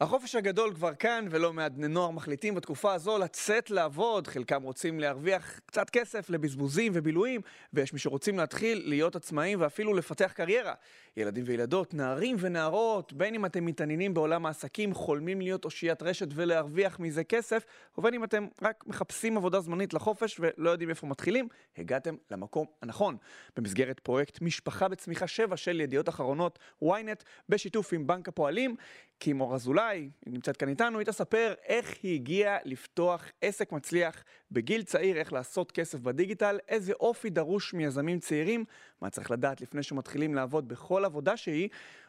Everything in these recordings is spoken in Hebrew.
החופש הגדול כבר כאן, ולא מעט בני נוער מחליטים בתקופה הזו לצאת לעבוד. חלקם רוצים להרוויח קצת כסף לבזבוזים ובילויים, ויש מי שרוצים להתחיל להיות עצמאים ואפילו לפתח קריירה. ילדים וילדות, נערים ונערות, בין אם אתם מתעניינים בעולם העסקים, חולמים להיות אושיית רשת ולהרוויח מזה כסף, ובין אם אתם רק מחפשים עבודה זמנית לחופש ולא יודעים איפה מתחילים, הגעתם למקום הנכון. במסגרת פרויקט משפחה בצמיחה 7 של ידיעות אחרונות ynet, בשיתוף עם בנק הפועלים, כי מור אזולאי, היא נמצאת כאן איתנו, היא תספר איך היא הגיעה לפתוח עסק מצליח בגיל צעיר, איך לעשות כסף בדיגיטל, איזה אופי דרוש מיזמים צעירים, מה צריך לדעת לפני שמתחילים לעבוד בכל עבודה שהיא,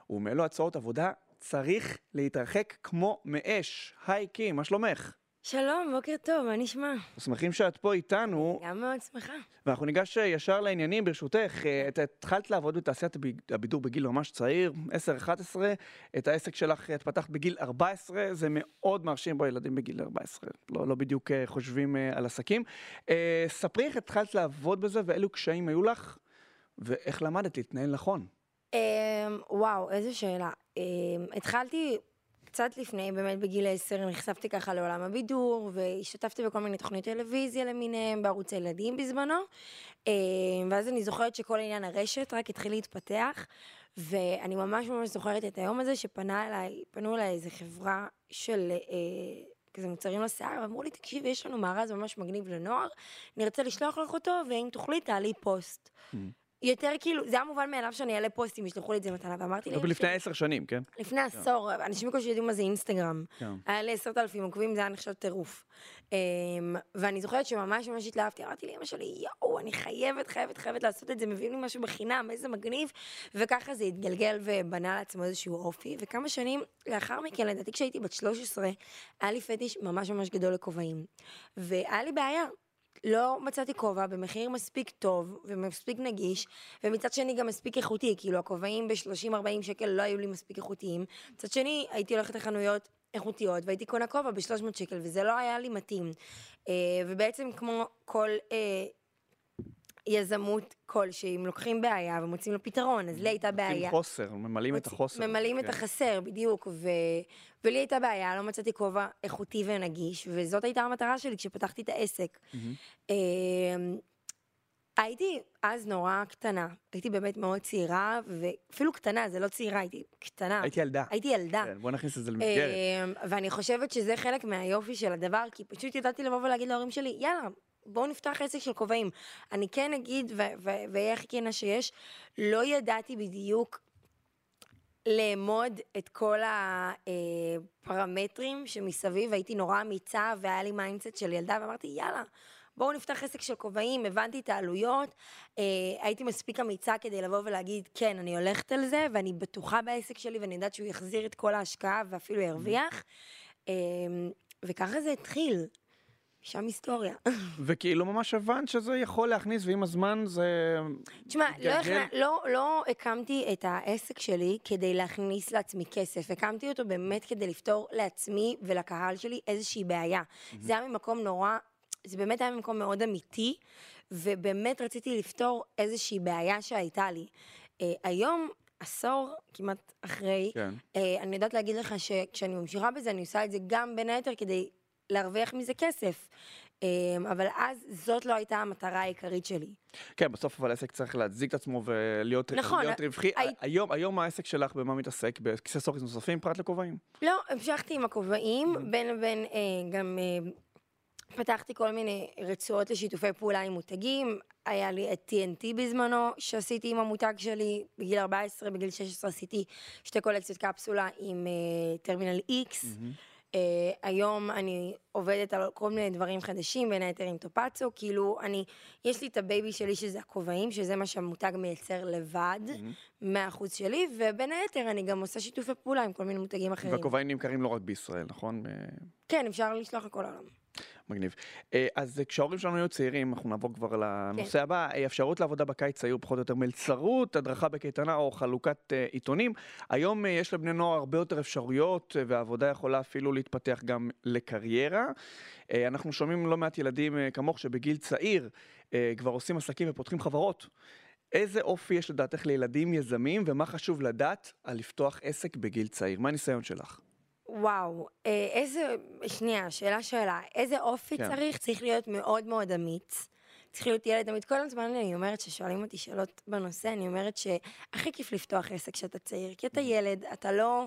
ומאלו הצעות עבודה צריך להתרחק כמו מאש. היי קי, מה שלומך? שלום, בוקר טוב, מה נשמע? שמחים שאת פה איתנו. גם מאוד שמחה. ואנחנו ניגש ישר לעניינים ברשותך. אה, את התחלת לעבוד בתעשיית הבידור בגיל ממש צעיר, 10-11, את העסק שלך את פתחת בגיל 14, זה מאוד מרשים בו ילדים בגיל 14, לא, לא בדיוק אה, חושבים אה, על עסקים. ספרי איך התחלת לעבוד בזה ואילו קשיים היו לך, ואיך למדת להתנהל נכון. אמ, וואו, איזה שאלה. אמ, התחלתי קצת לפני, באמת בגיל 10, נחשפתי ככה לעולם הבידור, והשתתפתי בכל מיני תוכניות טלוויזיה למיניהם, בערוץ הילדים בזמנו. אה, ואז אני זוכרת שכל עניין הרשת רק התחיל להתפתח, ואני ממש ממש זוכרת את היום הזה שפנה אליי, אליי איזה חברה של... אה, כזה מוצרים לשיער, ואמרו לי, תקשיבי, יש לנו מארז ממש מגניב לנוער, נרצה לשלוח לך אותו, ואם תוכלי, תעלי פוסט. Mm. יותר כאילו, זה היה מובן מאליו שאני אעלה פוסטים, ישלחו לי את זה מתנה, ואמרתי להם... לפני עשר שנים, כן? לפני עשור, אנשים בקושי יודעים מה זה אינסטגרם. כן. היה לי עשרת אלפים עוקבים, זה היה נחשב טירוף. אמ, ואני זוכרת שממש ממש התלהבתי, אמרתי לאמא שלי, יואו, אני חייבת, חייבת, חייבת לעשות את זה, מביאים לי משהו בחינם, איזה מגניב. וככה זה התגלגל ובנה לעצמו איזשהו אופי. וכמה שנים לאחר מכן, לדעתי כשהייתי בת 13, היה לי פטיש ממש ממש גדול לכובעים. והיה לי בעיה, לא מצאתי כובע במחיר מספיק טוב ומספיק נגיש, ומצד שני גם מספיק איכותי, כאילו הכובעים ב-30-40 שקל לא היו לי מספיק איכותיים. מצד שני, הייתי הולכת לחנויות איכותיות, והייתי קונה כובע ב-300 שקל, וזה לא היה לי מתאים. אה, ובעצם כמו כל אה, יזמות כלשהי, אם לוקחים בעיה ומוצאים לו פתרון, אז לי הייתה בעיה. חוסר, ממלאים את החוסר. ממלאים את כן. החסר, בדיוק, ו... ולי הייתה בעיה, לא מצאתי כובע איכותי ונגיש, וזאת הייתה המטרה שלי כשפתחתי את העסק. אמ, הייתי אז נורא קטנה, הייתי באמת מאוד צעירה, ואפילו קטנה, זה לא צעירה, הייתי קטנה. הייתי ילדה. הייתי ילדה. כן, בוא נכניס את זה למסגרת. אמ, ואני חושבת שזה חלק מהיופי של הדבר, כי פשוט ידעתי לבוא ולהגיד להורים שלי, יאללה, בואו נפתח עסק של כובעים. אני כן אגיד, ואהיה הכי כנה שיש, לא ידעתי בדיוק לאמוד את כל הפרמטרים שמסביב, הייתי נורא אמיצה והיה לי mindset של ילדה ואמרתי יאללה, בואו נפתח עסק של כובעים, הבנתי את העלויות, אה, הייתי מספיק אמיצה כדי לבוא ולהגיד כן, אני הולכת על זה ואני בטוחה בעסק שלי ואני יודעת שהוא יחזיר את כל ההשקעה ואפילו ירוויח, אה, וככה זה התחיל. שם היסטוריה. וכאילו ממש הבנת שזה יכול להכניס, ועם הזמן זה... תשמע, לא, לא, לא הקמתי את העסק שלי כדי להכניס לעצמי כסף, הקמתי אותו באמת כדי לפתור לעצמי ולקהל שלי איזושהי בעיה. Mm-hmm. זה היה ממקום נורא, זה באמת היה ממקום מאוד אמיתי, ובאמת רציתי לפתור איזושהי בעיה שהייתה לי. Uh, היום, עשור כמעט אחרי, כן. uh, אני יודעת להגיד לך שכשאני ממשיכה בזה, אני עושה את זה גם בין היתר כדי להרוויח מזה כסף. אמ, אבל אז זאת לא הייתה המטרה העיקרית שלי. כן, בסוף אבל העסק צריך להצדיק את עצמו ולהיות נכון, רווחי. הי... היום, היום העסק שלך במה מתעסק? בכיסא סוריס נוספים פרט לכובעים? לא, המשכתי עם הכובעים. בין לבין אה, גם אה, פתחתי כל מיני רצועות לשיתופי פעולה עם מותגים. היה לי את TNT בזמנו, שעשיתי עם המותג שלי בגיל 14, בגיל 16 עשיתי שתי קולקציות קפסולה עם אה, טרמינל X. Mm-hmm. Uh, היום אני עובדת על כל מיני דברים חדשים, בין היתר עם טופצו, כאילו אני, יש לי את ה baby שלי שזה הכובעים, שזה מה שהמותג מייצר לבד. 100% שלי, ובין היתר אני גם עושה שיתופי פעולה עם כל מיני מותגים אחרים. והכובעים נמכרים לא רק בישראל, נכון? כן, אפשר לשלוח לכל העולם. מגניב. אה, אז כשההורים שלנו היו צעירים, אנחנו נעבור כבר לנושא כן. הבא, אה, אפשרות לעבודה בקיץ היו פחות או יותר מלצרות, הדרכה בקייטנה או חלוקת אה, עיתונים. היום יש לבני נוער הרבה יותר אפשרויות, והעבודה יכולה אפילו להתפתח גם לקריירה. אנחנו שומעים לא מעט ילדים כמוך שבגיל צעיר כבר עושים עסקים ופותחים חברות. איזה אופי יש לדעתך לילדים יזמים, ומה חשוב לדעת על לפתוח עסק בגיל צעיר? מה הניסיון שלך? וואו, אה, איזה, שנייה, שאלה שאלה, איזה אופי כן. צריך? צריך להיות מאוד מאוד אמיץ. צריך להיות ילד אמיץ. כל הזמן אני אומרת ששואלים אותי שאלות בנושא, אני אומרת שהכי כיף לפתוח עסק כשאתה צעיר, כי אתה ילד, אתה לא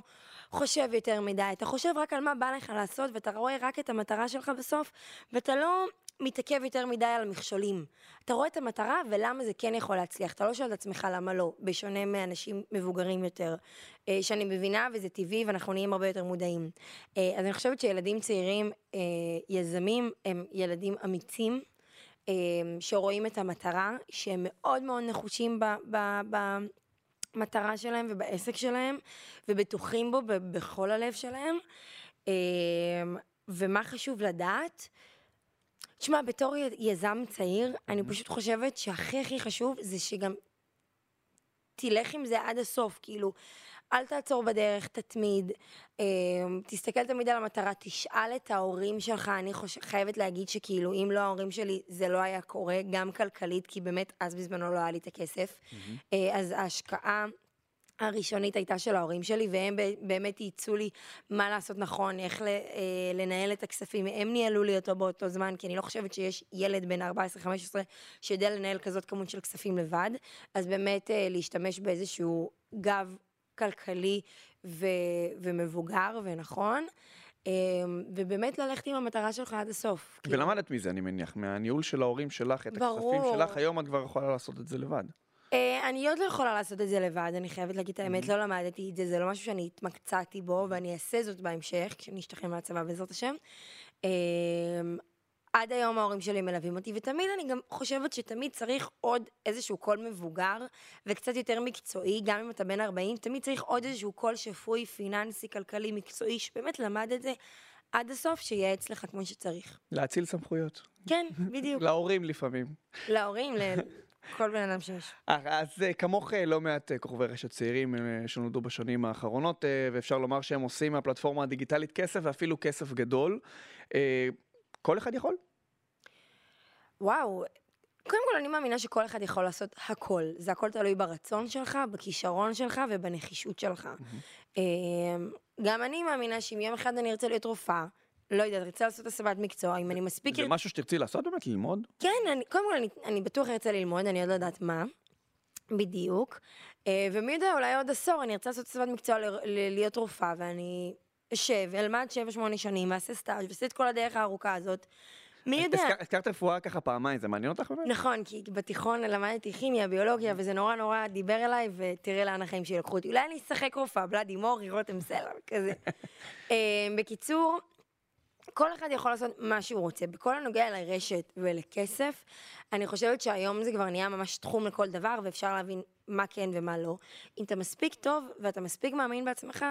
חושב יותר מדי, אתה חושב רק על מה בא לך לעשות, ואתה רואה רק את המטרה שלך בסוף, ואתה לא מתעכב יותר מדי על מכשולים. אתה רואה את המטרה ולמה זה כן יכול להצליח. אתה לא שואל את עצמך למה לא, בשונה מאנשים מבוגרים יותר, אה, שאני מבינה וזה טבעי ואנחנו נהיים הרבה יותר מודעים. אה, אז אני חושבת שילדים צעירים, אה, יזמים, הם ילדים אמיצים. שרואים את המטרה, שהם מאוד מאוד נחושים ב, ב, במטרה שלהם ובעסק שלהם, ובטוחים בו ב, בכל הלב שלהם. ומה חשוב לדעת? תשמע, בתור יזם צעיר, אני פשוט חושבת שהכי הכי חשוב זה שגם תלך עם זה עד הסוף, כאילו, אל תעצור בדרך, תתמיד, אה, תסתכל תמיד על המטרה, תשאל את ההורים שלך, אני חוש... חייבת להגיד שכאילו, אם לא ההורים שלי, זה לא היה קורה, גם כלכלית, כי באמת אז בזמנו לא היה לי את הכסף. אה, אז ההשקעה... הראשונית הייתה של ההורים שלי, והם באמת ייעצו לי מה לעשות נכון, איך אה, לנהל את הכספים. הם ניהלו לי אותו באותו זמן, כי אני לא חושבת שיש ילד בן 14-15 שיודע לנהל כזאת כמות של כספים לבד. אז באמת אה, להשתמש באיזשהו גב כלכלי ו- ומבוגר ונכון. אה, ובאמת ללכת עם המטרה שלך עד הסוף. ולמדת מזה, אני מניח, מהניהול של ההורים שלך, את ברור. הכספים שלך, היום את כבר יכולה לעשות את זה לבד. אה, אני עוד לא יכולה לעשות את זה לבד, אני חייבת להגיד את האמת, לא למדתי את זה, זה לא משהו שאני התמקצעתי בו, ואני אעשה זאת בהמשך, כשאני אשתחרר מהצבא בעזרת השם. אה, עד היום ההורים שלי מלווים אותי, ותמיד אני גם חושבת שתמיד צריך עוד איזשהו קול מבוגר, וקצת יותר מקצועי, גם אם אתה בן 40, תמיד צריך עוד איזשהו קול שפוי, פיננסי, כלכלי, מקצועי, שבאמת למד את זה עד הסוף, שייעץ לך כמו שצריך. להציל סמכויות. כן, בדיוק. להורים לפעמים. להורים, לכל בן אדם שיש. אה, אז אה, כמוך אה, לא מעט כוכבי רשת צעירים שנולדו בשנים האחרונות, ואפשר לומר שהם עושים מהפלטפורמה הדיגיטלית כסף, ואפילו כסף גדול. כל אחד יכול? וואו, קודם כל אני מאמינה שכל אחד יכול לעשות הכל. זה הכל תלוי ברצון שלך, בכישרון שלך ובנחישות שלך. אמ, גם אני מאמינה שאם יום אחד אני ארצה להיות רופאה, לא יודעת, ארצה לעשות הסבת מקצוע, אם אני מספיק... זה משהו שתרצי לעשות באמת, ללמוד? כן, אני, קודם כל אני, אני בטוח ארצה ללמוד, אני עוד לא יודעת מה. בדיוק. אה, ומי יודע, אולי עוד עשור אני ארצה לעשות הסבת מקצוע ל- ל- להיות רופאה, ואני אשב, אלמד 7-8 שנים, ואעשה סטאז' ועושה את כל הדרך הארוכה הזאת. מי יודע? הזכר- הזכרת רפואה ככה פעמיים, זה מעניין אותך באמת? נכון, כי בתיכון למדתי כימיה, ביולוגיה, וזה נורא נורא דיבר אליי, ותראה לאן החיים שלי לקחו אותי. אולי אני אשחק רופאה, בלאדי מורי, רותם סלע, כזה. אה, בקיצור, כל אחד יכול לעשות מה שהוא רוצה. בכל הנוגע לרשת ולכסף, אני חושבת שהיום זה כבר נהיה ממש תחום לכל דבר, ואפשר להבין מה כן ומה לא. אם אתה מספיק טוב ואתה מספיק מאמין בעצמך,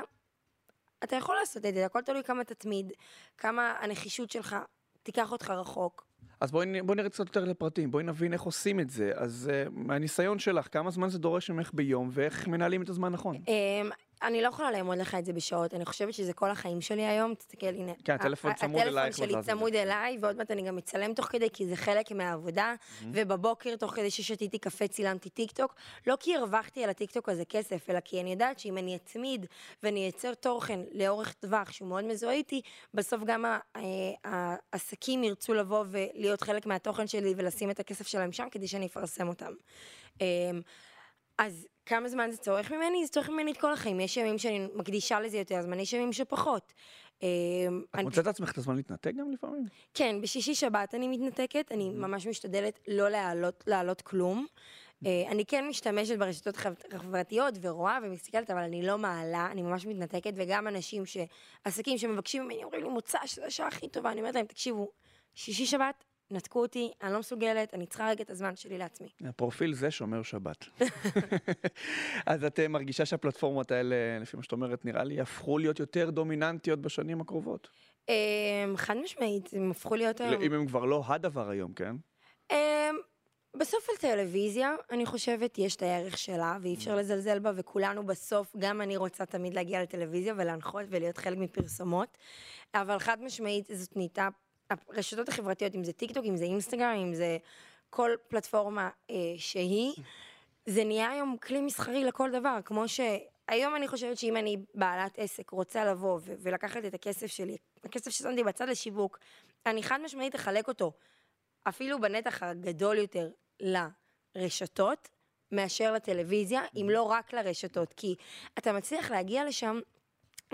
אתה יכול לעשות את זה, הכל תלוי כמה תתמיד, כמה הנחישות שלך תיקח אותך רחוק. אז בואי בואי נרד קצת יותר לפרטים, בואי נבין איך עושים את זה. אז uh, מהניסיון שלך, כמה זמן זה דורש ממך ביום, ואיך מנהלים את הזמן נכון? אמ, אני לא יכולה לאמוד לך את זה בשעות, אני חושבת שזה כל החיים שלי היום, תסתכל, הנה. כן, הטלפון צמוד אלייך הטלפון שלי. צמוד אליי, ועוד מעט אני גם מצלם תוך כדי, כי זה חלק מהעבודה, ובבוקר, תוך כדי ששתיתי קפה, צילמתי טיק טוק, לא כי הרווחתי על הטיק טוק הזה כסף, אלא כי אני יודעת שאם אני אתמיד ואני אייצר תוכן לאורך טווח שהוא מאוד מזוהה איתי, בסוף גם אה, העסקים ירצו לבוא ולהיות חלק מהתוכן שלי ולשים את הכסף שלהם שם, כדי שאני אפרסם אותם. אמ, אז כמה זמן זה צורך ממני? זה צורך ממני את כל החיים. יש ימים שאני מקדישה לזה יותר זמן, יש ימים שפחות. אמ, את אני- מוצאת לעצמך את הזמן להתנתק גם לפעמים? כן, בשישי שבת אני מתנתקת, אני ממש משתדלת לא להעלות, להעלות כלום. אה, אני כן משתמשת ברשתות חב- חברתיות ורואה ומסתכלת, אבל אני לא מעלה, אני ממש מתנתקת, וגם אנשים ש... עסקים שמבקשים ממני, אומרים לי מוצא, שזו השעה הכי טובה, אני אומרת להם, תקשיבו, שישי שבת, נתקו אותי, אני לא מסוגלת, אני צריכה רגע את הזמן שלי לעצמי. הפרופיל זה שומר שבת. אז את אה, מרגישה שהפלטפורמות האלה, לפי מה שאת אומרת, נראה לי, הפכו להיות יותר דומיננטיות בשנים הקרובות? אה, חד משמעית, הם הפכו להיות היום... אם הם כבר לא הדבר היום, כן? אמ, בסוף הטלוויזיה, אני חושבת, יש את הערך שלה, ואי אפשר לזלזל בה, וכולנו בסוף, גם אני רוצה תמיד להגיע לטלוויזיה ולהנחות ולהיות חלק מפרסומות, אבל חד משמעית זאת נהייתה, הרשתות החברתיות, אם זה טיק טוק, אם זה אינסטגרם, אם זה כל פלטפורמה אה, שהיא, זה נהיה היום כלי מסחרי לכל דבר, כמו ש... היום אני חושבת שאם אני בעלת עסק, רוצה לבוא ו- ולקחת את הכסף שלי, הכסף ששמתי בצד לשיווק, אני חד משמעית אחלק אותו, אפילו בנתח הגדול יותר, לרשתות, מאשר לטלוויזיה, אם לא רק לרשתות, כי אתה מצליח להגיע לשם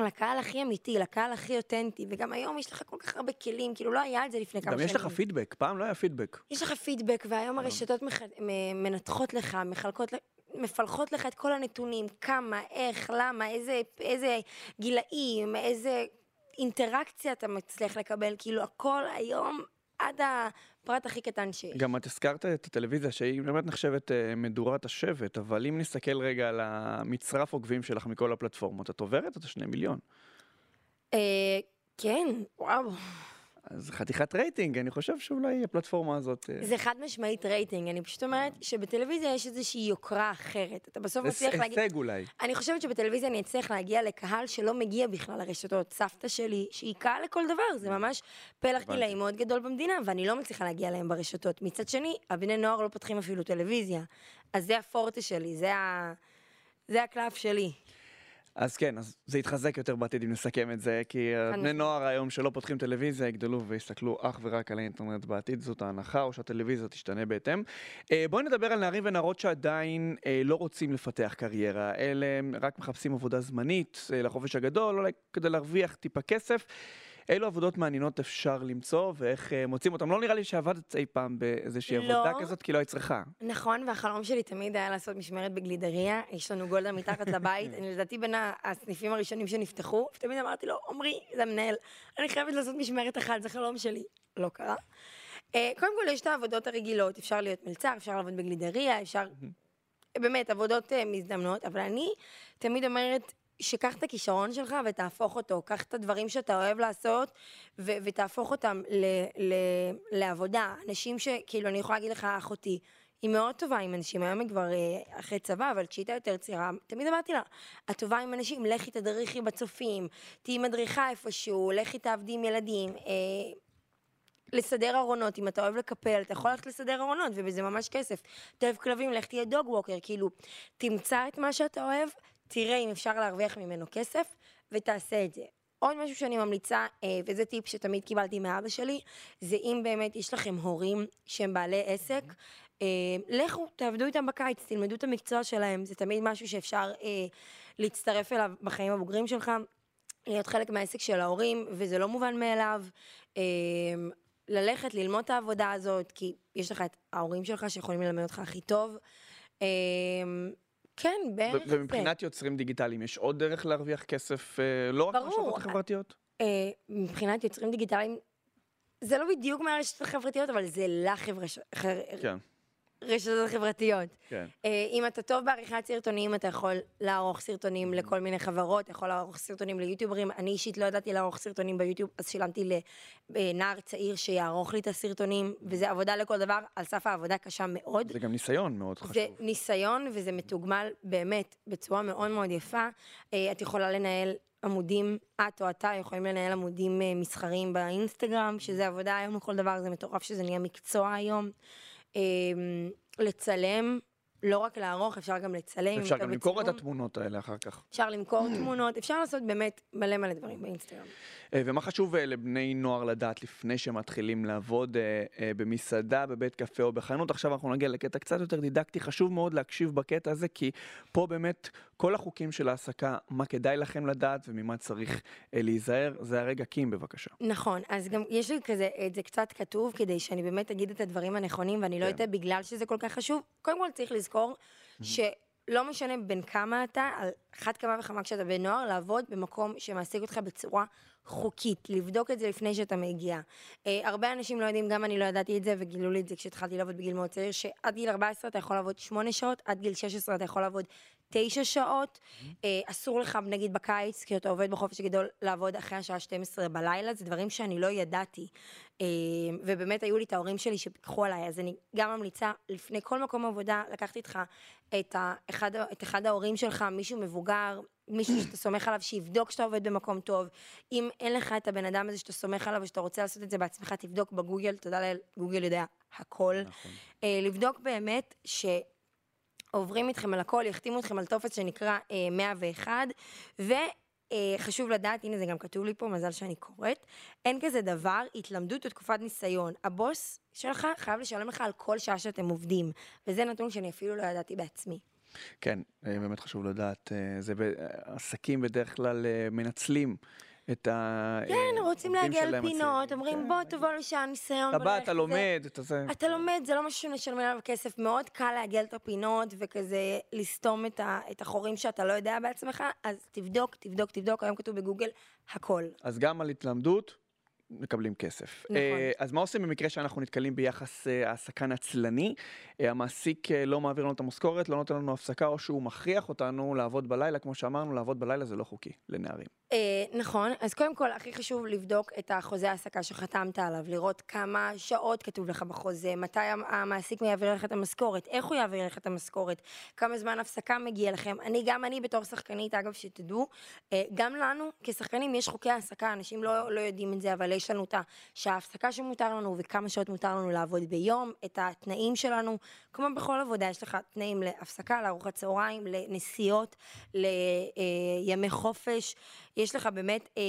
לקהל הכי אמיתי, לקהל הכי אותנטי, וגם היום יש לך כל כך הרבה כלים, כאילו לא היה את זה לפני כמה גם שנים. יש לך פידבק, פעם לא היה פידבק. יש לך פידבק, והיום הרשתות מח... מנתחות לך, מחלקות, מפלחות לך את כל הנתונים, כמה, איך, למה, איזה, איזה גילאים, איזה אינטראקציה אתה מצליח לקבל, כאילו הכל היום עד הפרט הכי קטן שיש. גם את הזכרת את הטלוויזיה שהיא באמת נחשבת אה, מדורת השבט, אבל אם נסתכל רגע על המצרף עוקבים שלך מכל הפלטפורמות, את עוברת את השני מיליון. אה, כן, וואו. אז חתיכת רייטינג, אני חושב שאולי הפלטפורמה הזאת... אה, זה חד משמעית רייטינג, אני פשוט אומרת שבטלוויזיה יש איזושהי יוקרה אחרת. אתה בסוף זה מצליח להגיד... הישג אולי. אני חושבת שבטלוויזיה אני אצליח להגיע לקהל שלא מגיע בכלל לרשתות. סבתא שלי, שהיא קהל לכל דבר, זה ממש פלח. גילאים מאוד גדול במדינה, ואני לא מצליחה להגיע אליהם ברשתות. מצד שני, הבני נוער לא פותחים אפילו טלוויזיה. אז זה הפורטה שלי, זה, ה... זה הקלף שלי. אז כן, אז זה יתחזק יותר בעתיד אם נסכם את זה, כי בני. נוער היום שלא פותחים טלוויזיה יגדלו ויסתכלו אך ורק על האינטרנט בעתיד, זאת ההנחה, או שהטלוויזיה תשתנה בהתאם. אה, בואי נדבר על נערים ונערות שעדיין אה, לא רוצים לפתח קריירה, אלה רק מחפשים עבודה זמנית אה, לחופש הגדול, אולי כדי להרוויח טיפה כסף. אילו עבודות מעניינות אפשר למצוא ואיך אה, מוצאים אותם? לא נראה לי שעבדת אי פעם באיזושהי לא. עבודה כזאת, כי לא היית צריכה. נכון, והחלום שלי תמיד היה לעשות משמרת בגלידריה. יש לנו גולדה מתחת לבית, אני לדעתי בין הסניפים הראשונים שנפתחו, ותמיד אמרתי לו, עמרי, זה המנהל, אני חייבת לעשות משמרת אחת, זה חלום שלי. לא קרה. אה, קודם כל, יש את העבודות הרגילות, אפשר להיות מלצר, אפשר לעבוד בגלידריה, אפשר... באמת, עבודות אה, מזדמנות, אבל אני תמיד אומרת, שקח את הכישרון שלך ותהפוך אותו, קח את הדברים שאתה אוהב לעשות ו- ותהפוך אותם ל- ל- לעבודה. אנשים שכאילו, אני יכולה להגיד לך, אחותי, היא מאוד טובה עם אנשים, היום היא כבר אה, אחרי צבא, אבל כשהיא הייתה יותר צעירה, תמיד אמרתי לה, את טובה עם אנשים, לכי תדריכי בצופים, תהיי מדריכה איפשהו, לכי תעבדי עם ילדים. אה, לסדר ארונות, אם אתה אוהב לקפל, אתה יכול ללכת לסדר ארונות, ובזה ממש כסף. אתה אוהב כלבים, לך תהיה דוג ווקר, כאילו, תמצא את מה שאתה אוהב, תראה אם אפשר להרוויח ממנו כסף, ותעשה את זה. עוד משהו שאני ממליצה, אה, וזה טיפ שתמיד קיבלתי מאבא שלי, זה אם באמת יש לכם הורים שהם בעלי עסק, אה, לכו, תעבדו איתם בקיץ, תלמדו את המקצוע שלהם, זה תמיד משהו שאפשר אה, להצטרף אליו בחיים הבוגרים שלך. להיות חלק מהעסק של ההורים, וזה לא מובן מאליו. ללכת, ללמוד את העבודה הזאת, כי יש לך את ההורים שלך שיכולים ללמד אותך הכי טוב. כן, בערך ו- זה. ומבחינת יוצרים דיגיטליים, יש עוד דרך להרוויח כסף, אה, לא רק. ברשתות החברתיות? אה, מבחינת יוצרים דיגיטליים, זה לא בדיוק מהרשתות החברתיות, אבל זה לחברתיות. כן, רשתות החברתיות. כן. אה, אם אתה טוב בעריכת סרטונים, אתה יכול לערוך סרטונים לכל מיני חברות, אתה יכול לערוך סרטונים ליוטיוברים. אני אישית לא ידעתי לערוך סרטונים ביוטיוב, אז שילמתי לנער צעיר שיערוך לי את הסרטונים, וזה עבודה לכל דבר, על סף העבודה קשה מאוד. זה גם ניסיון מאוד חשוב. זה ניסיון וזה מתוגמל באמת בצורה מאוד מאוד יפה. אה, את יכולה לנהל עמודים, את או אתה יכולים לנהל עמודים אה, מסחריים באינסטגרם, שזה עבודה היום לכל דבר, זה מטורף שזה נהיה מקצוע היום. אה, לצלם, לא רק לערוך, אפשר גם לצלם. אפשר גם למכור את. התמונות האלה אחר כך. אפשר למכור תמונות, אפשר לעשות באמת מלא מלא דברים באינסטגרם. אה, ומה חשוב אה, לבני נוער לדעת לפני שהם מתחילים לעבוד אה, במסעדה, בבית קפה או בחנות? עכשיו אנחנו נגיע לקטע קצת יותר דידקטי, חשוב מאוד להקשיב בקטע הזה, כי פה באמת כל החוקים של העסקה, מה כדאי לכם לדעת וממה צריך אה, להיזהר, זה הרגע קים בבקשה. נכון, אז גם יש לי כזה, את זה קצת כתוב, כדי שאני באמת אגיד את הדברים הנכונים, ואני לא כן. אטעה בגלל שזה כל כך חשוב. קודם כל צריך לזכור שלא משנה בין כמה אתה, על אחת כמה וכמה כשאתה בן נוער, לעבוד במקום שמעסיק אותך בצורה חוקית, לבדוק את זה לפני שאתה מגיע. אה, הרבה אנשים לא יודעים, גם אני לא ידעתי את זה, וגילו לי את זה כשהתחלתי לעבוד בגיל מאוד צעיר, שעד גיל 14 אתה יכול לעבוד 8 שעות, עד גיל 16 אתה יכול לעבוד 9 שעות. אה, אסור לך, נגיד בקיץ, כי אתה עובד בחופש הגדול, לעבוד אחרי השעה 12 בלילה, זה דברים שאני לא ידעתי. אה, ובאמת היו לי את ההורים שלי שפיקחו עליי, אז אני גם ממליצה, לפני כל מקום עבודה, לקחת איתך את, ה, אחד, ה- את אחד ההורים שלך, מישהו מבוגר, מישהו שאתה סומך עליו, שיבדוק שאתה עובד במקום טוב. אם אין לך את הבן אדם הזה שאתה סומך עליו ושאתה רוצה לעשות את זה בעצמך, תבדוק בגוגל, תודה לאל, גוגל יודע הכל. נכון. אה, לבדוק באמת ש... עוברים איתכם על הכל, יחתימו אתכם על טופס שנקרא אה, 101, וחשוב אה, לדעת, הנה זה גם כתוב לי פה, מזל שאני קוראת, אין כזה דבר, התלמדות ותקופת ניסיון. הבוס שלך חייב לשלם לך על כל שעה שאתם עובדים, וזה נתון שאני אפילו לא ידעתי בעצמי. כן, אה, באמת חשוב לדעת, אה, זה עסקים בדרך כלל אה, מנצלים. את ה... כן, רוצים להגיע לפינות, אומרים כן. בוא תבוא לשעה ניסיון. אתה בא, אתה לומד, אתה זה. אתה לומד, זה לא משהו שמשלמים עליו כסף, מאוד קל לעגל את הפינות וכזה לסתום את החורים שאתה לא יודע בעצמך, אז תבדוק, תבדוק, תבדוק, היום כתוב בגוגל הכל. אז גם על התלמדות, מקבלים כסף. נכון. אה, אז מה עושים במקרה שאנחנו נתקלים ביחס אה, העסקה נצלני? אה, המעסיק לא מעביר לנו את המשכורת, לא נותן לנו הפסקה, או שהוא מכריח אותנו לעבוד בלילה, כמו שאמרנו, לעבוד בלילה זה לא חוקי לנערים. נכון, אז קודם כל, הכי חשוב לבדוק את החוזה העסקה שחתמת עליו, לראות כמה שעות כתוב לך בחוזה, מתי המעסיק יעביר לך את המשכורת, איך הוא יעביר לך את המשכורת, כמה זמן הפסקה מגיע לכם. אני, גם אני בתור שחקנית, אגב, שתדעו, גם לנו כשחקנים יש חוקי העסקה, אנשים לא, לא יודעים את זה, אבל יש לנו את השעה הפסקה שמותר לנו וכמה שעות מותר לנו לעבוד ביום, את התנאים שלנו, כמו בכל עבודה, יש לך תנאים להפסקה, לארוחת צהריים, לנסיעות, לימי חופש, יש לך באמת... אה,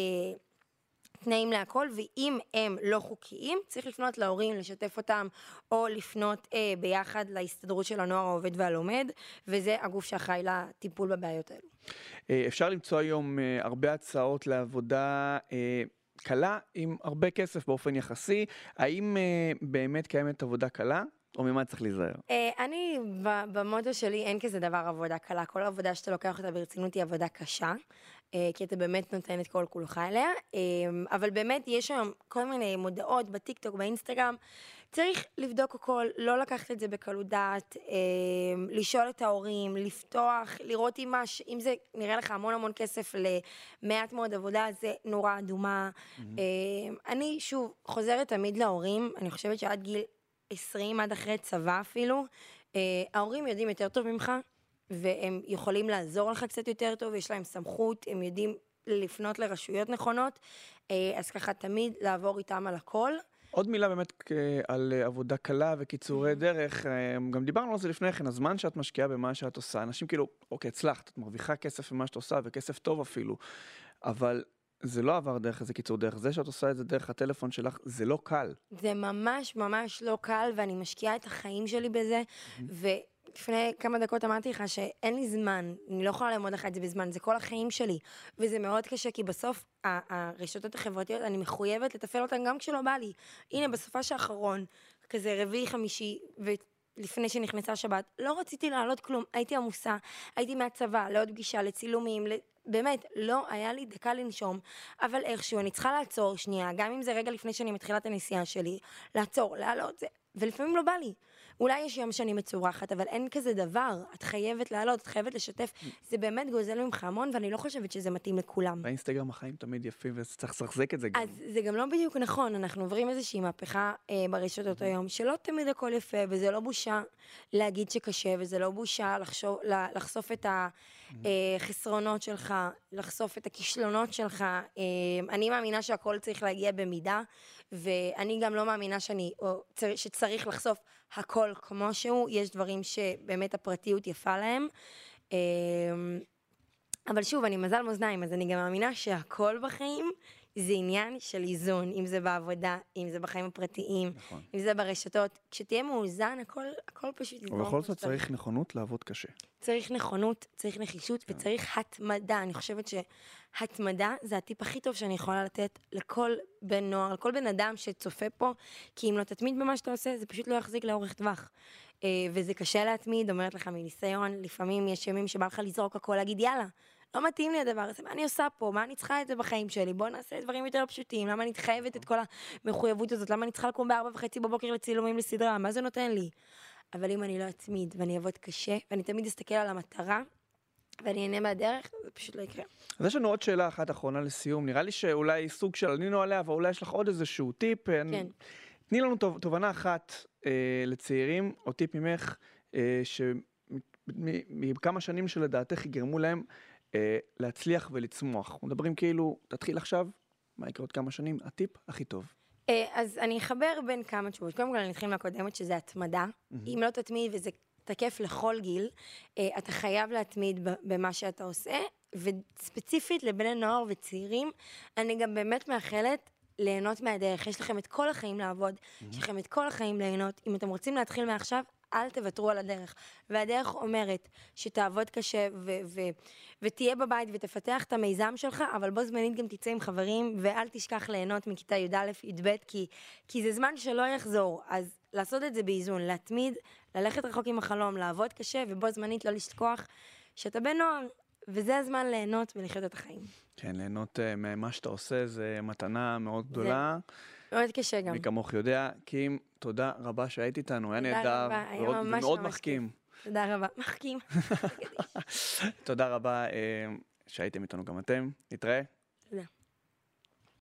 תנאים להכל, ואם הם לא חוקיים, צריך לפנות להורים, לשתף אותם, או לפנות אה, ביחד להסתדרות של הנוער העובד והלומד, וזה הגוף שאחראי לטיפול בבעיות האלו. אה, אפשר למצוא היום אה, הרבה הצעות לעבודה אה, קלה עם הרבה כסף באופן יחסי. האם uh, באמת קיימת עבודה קלה? או ממה צריך להיזהר? Uh, אני, במוטו שלי אין כזה דבר עבודה קלה. כל עבודה שאתה לוקח אותה ברצינות היא עבודה קשה, uh, כי אתה באמת נותן את כל כולך אליה. Uh, אבל באמת יש היום כל מיני מודעות בטיקטוק, באינסטגרם, צריך לבדוק הכל, לא לקחת את זה בקלות דעת, אה, לשאול את ההורים, לפתוח, לראות אם, מש, אם זה נראה לך המון המון כסף למעט מאוד עבודה, זה נורה אדומה. Mm-hmm. אה, אני שוב חוזרת תמיד להורים, אני חושבת שעד גיל 20, עד אחרי צבא אפילו, אה, ההורים יודעים יותר טוב ממך, והם יכולים לעזור לך קצת יותר טוב, יש להם סמכות, הם יודעים לפנות לרשויות נכונות, אה, אז ככה תמיד לעבור איתם על הכל. עוד מילה באמת על עבודה קלה וקיצורי דרך, אה, גם דיברנו על זה לפני כן, הזמן שאת משקיעה במה שאת עושה, אנשים כאילו, אוקיי, הצלחת, את מרוויחה כסף במה שאת עושה, וכסף טוב אפילו, אבל זה לא עבר דרך איזה קיצור דרך, זה שאת עושה את זה דרך הטלפון שלך, זה לא קל. זה ממש ממש לא קל, ואני משקיעה את החיים שלי בזה, mm-hmm. לפני כמה דקות אמרתי לך שאין לי זמן, אני לא יכולה לאמוד לך את זה בזמן, זה כל החיים שלי. וזה מאוד קשה, כי בסוף הרשתות החברתיות, אני מחויבת לתפעל אותן גם כשלא בא לי. הנה, בסופש האחרון, כזה רביעי, חמישי, ולפני שנכנסה שבת, לא רציתי לעלות כלום, הייתי עמוסה, הייתי מהצבא, לעוד פגישה, לצילומים, באמת, לא היה לי דקה לנשום, אבל איכשהו אני צריכה לעצור שנייה, גם אם זה רגע לפני שאני מתחילה את הנסיעה שלי, לעצור, לעלות, זה, ולפעמים לא בא לי. אולי יש יום שאני מצורחת, אבל אין כזה דבר. את חייבת לעלות, את חייבת לשתף. זה באמת גוזל ממך המון, ואני לא חושבת שזה מתאים לכולם. באינסטגרם החיים תמיד יפים, וצריך לסחזק את זה גם. אז זה גם לא בדיוק נכון, אנחנו עוברים איזושהי מהפכה אה, ברשתות היום, שלא תמיד הכל יפה, וזה לא בושה להגיד שקשה, וזה לא בושה לחשוב, לחשוף את החסרונות אה, שלך, לחשוף את הכישלונות שלך. אה, אני מאמינה שהכל צריך להגיע במידה. ואני גם לא מאמינה שאני, או שצריך לחשוף הכל כמו שהוא, יש דברים שבאמת הפרטיות יפה להם. אמ, אבל שוב, אני מזל מאזניים, אז אני גם מאמינה שהכל בחיים זה עניין של איזון, אם זה בעבודה, אם זה בחיים הפרטיים, נכון. אם זה ברשתות. כשתהיה מאוזן, הכל, הכל פשוט יזרום. ובכל זאת צריך נכונות לעבוד קשה. צריך נכונות, צריך נחישות כן. וצריך התמדה. אני חושבת שהתמדה זה הטיפ הכי טוב שאני יכולה לתת לכל בן נוער, לכל בן אדם שצופה פה, כי אם לא תתמיד במה שאתה עושה, זה פשוט לא יחזיק לאורך טווח. אה, וזה קשה להתמיד, אומרת לך מניסיון, לפעמים יש ימים שבא לך לזרוק הכל, להגיד יאללה. לא מתאים לי הדבר הזה, מה אני עושה פה? מה אני צריכה את זה בחיים שלי? בוא נעשה דברים יותר פשוטים, למה אני חייבת את כל המחויבות הזאת? למה אני צריכה לקום בארבע וחצי בבוקר לצילומים לסדרה? מה זה נותן לי? אבל אם אני לא אתמיד ואני אעבוד קשה, ואני תמיד אסתכל על המטרה, ואני אהנה מהדרך, זה פשוט לא יקרה. אז יש לנו עוד שאלה אחת אחרונה לסיום. נראה לי שאולי סוג של ענינו עליה, אבל אולי יש לך עוד איזשהו טיפ. כן. אני... תני לנו תובנה אחת אה, לצעירים, או טיפ ממך, אה, שמכמה שנים שלדעתך יגרמו להם להצליח ולצמוח. מדברים כאילו, תתחיל עכשיו, מה יקרה עוד כמה שנים, הטיפ הכי טוב. אה, אז אני אחבר בין כמה תשובות. קודם כל אני אתחיל מהקודמת, שזה התמדה. Mm-hmm. אם לא תתמיד וזה תקף לכל גיל. אה, אתה חייב להתמיד במה שאתה עושה, וספציפית לבני נוער וצעירים, אני גם באמת מאחלת ליהנות מהדרך. יש לכם את כל החיים לעבוד, mm-hmm. יש לכם את כל החיים ליהנות. אם אתם רוצים להתחיל מעכשיו, אל תוותרו על הדרך. והדרך אומרת שתעבוד קשה ו- ו- ותהיה בבית ותפתח את המיזם שלך, אבל בו זמנית גם תצא עם חברים, ואל תשכח ליהנות מכיתה י"א-י"ב, כי, כי זה זמן שלא יחזור. אז לעשות את זה באיזון, להתמיד, ללכת רחוק עם החלום, לעבוד קשה, ובו זמנית לא לשכוח שאתה בן נוער, וזה הזמן ליהנות ולחיות את החיים. כן, ליהנות uh, ממה שאתה עושה זה מתנה מאוד גדולה. זה מאוד קשה גם. מי כמוך יודע. קים, תודה רבה שהיית איתנו, היה נהדר. ומאוד מחכים. תודה רבה, מחכים. תודה רבה uh, שהייתם איתנו גם אתם. נתראה.